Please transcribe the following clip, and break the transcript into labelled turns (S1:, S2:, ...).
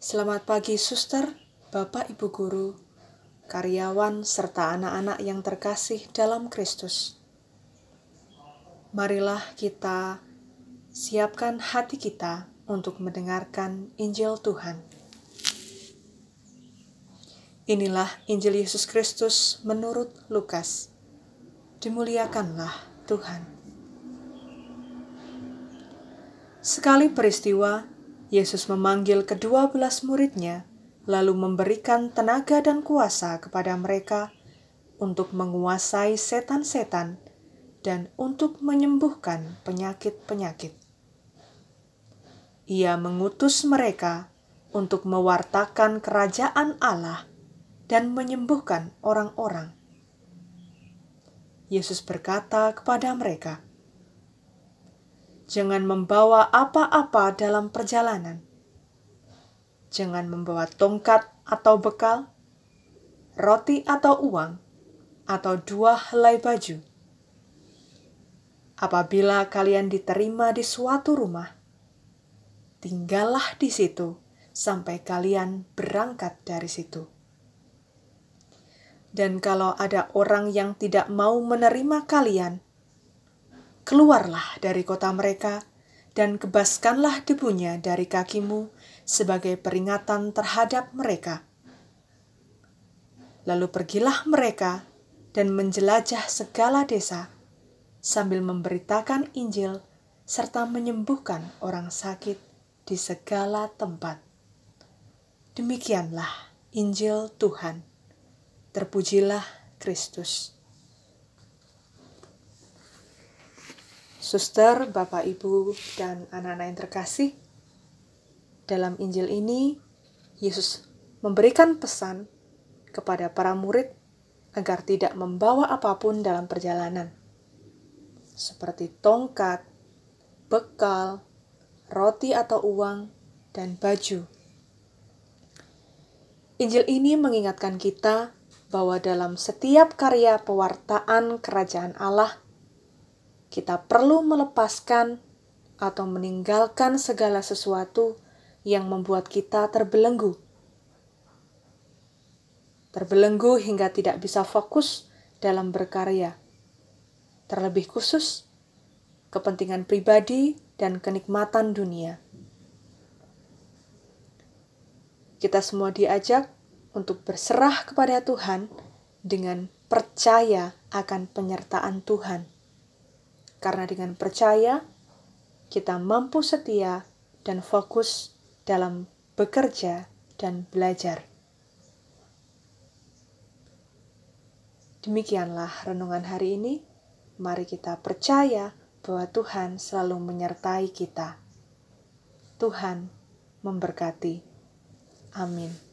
S1: Selamat pagi, suster, bapak, ibu guru, karyawan, serta anak-anak yang terkasih dalam Kristus. Marilah kita siapkan hati kita untuk mendengarkan Injil Tuhan. Inilah Injil Yesus Kristus menurut Lukas. Dimuliakanlah Tuhan. Sekali peristiwa, Yesus memanggil kedua belas muridnya, lalu memberikan tenaga dan kuasa kepada mereka untuk menguasai setan-setan dan untuk menyembuhkan penyakit-penyakit. Ia mengutus mereka untuk mewartakan kerajaan Allah dan menyembuhkan orang-orang. Yesus berkata kepada mereka, Jangan membawa apa-apa dalam perjalanan. Jangan membawa tongkat atau bekal, roti atau uang, atau dua helai baju. Apabila kalian diterima di suatu rumah, tinggallah di situ sampai kalian berangkat dari situ. Dan kalau ada orang yang tidak mau menerima kalian, keluarlah dari kota mereka dan kebaskanlah debunya dari kakimu sebagai peringatan terhadap mereka. Lalu pergilah mereka dan menjelajah segala desa sambil memberitakan Injil serta menyembuhkan orang sakit di segala tempat. Demikianlah Injil Tuhan. Terpujilah Kristus. Suster, Bapak, Ibu, dan anak-anak yang terkasih, dalam Injil ini Yesus memberikan pesan kepada para murid agar tidak membawa apa pun dalam perjalanan, seperti tongkat, bekal, roti atau uang, dan baju. Injil ini mengingatkan kita bahwa dalam setiap karya pewartaan kerajaan Allah, kita perlu melepaskan atau meninggalkan segala sesuatu yang membuat kita terbelenggu. Terbelenggu hingga tidak bisa fokus dalam berkarya. Terlebih khusus, kepentingan pribadi dan kenikmatan dunia. Kita semua diajak untuk berserah kepada Tuhan dengan percaya akan penyertaan Tuhan karena dengan percaya kita mampu setia dan fokus dalam bekerja dan belajar. Demikianlah renungan hari ini. Mari kita percaya bahwa Tuhan selalu menyertai kita. Tuhan memberkati. Amin.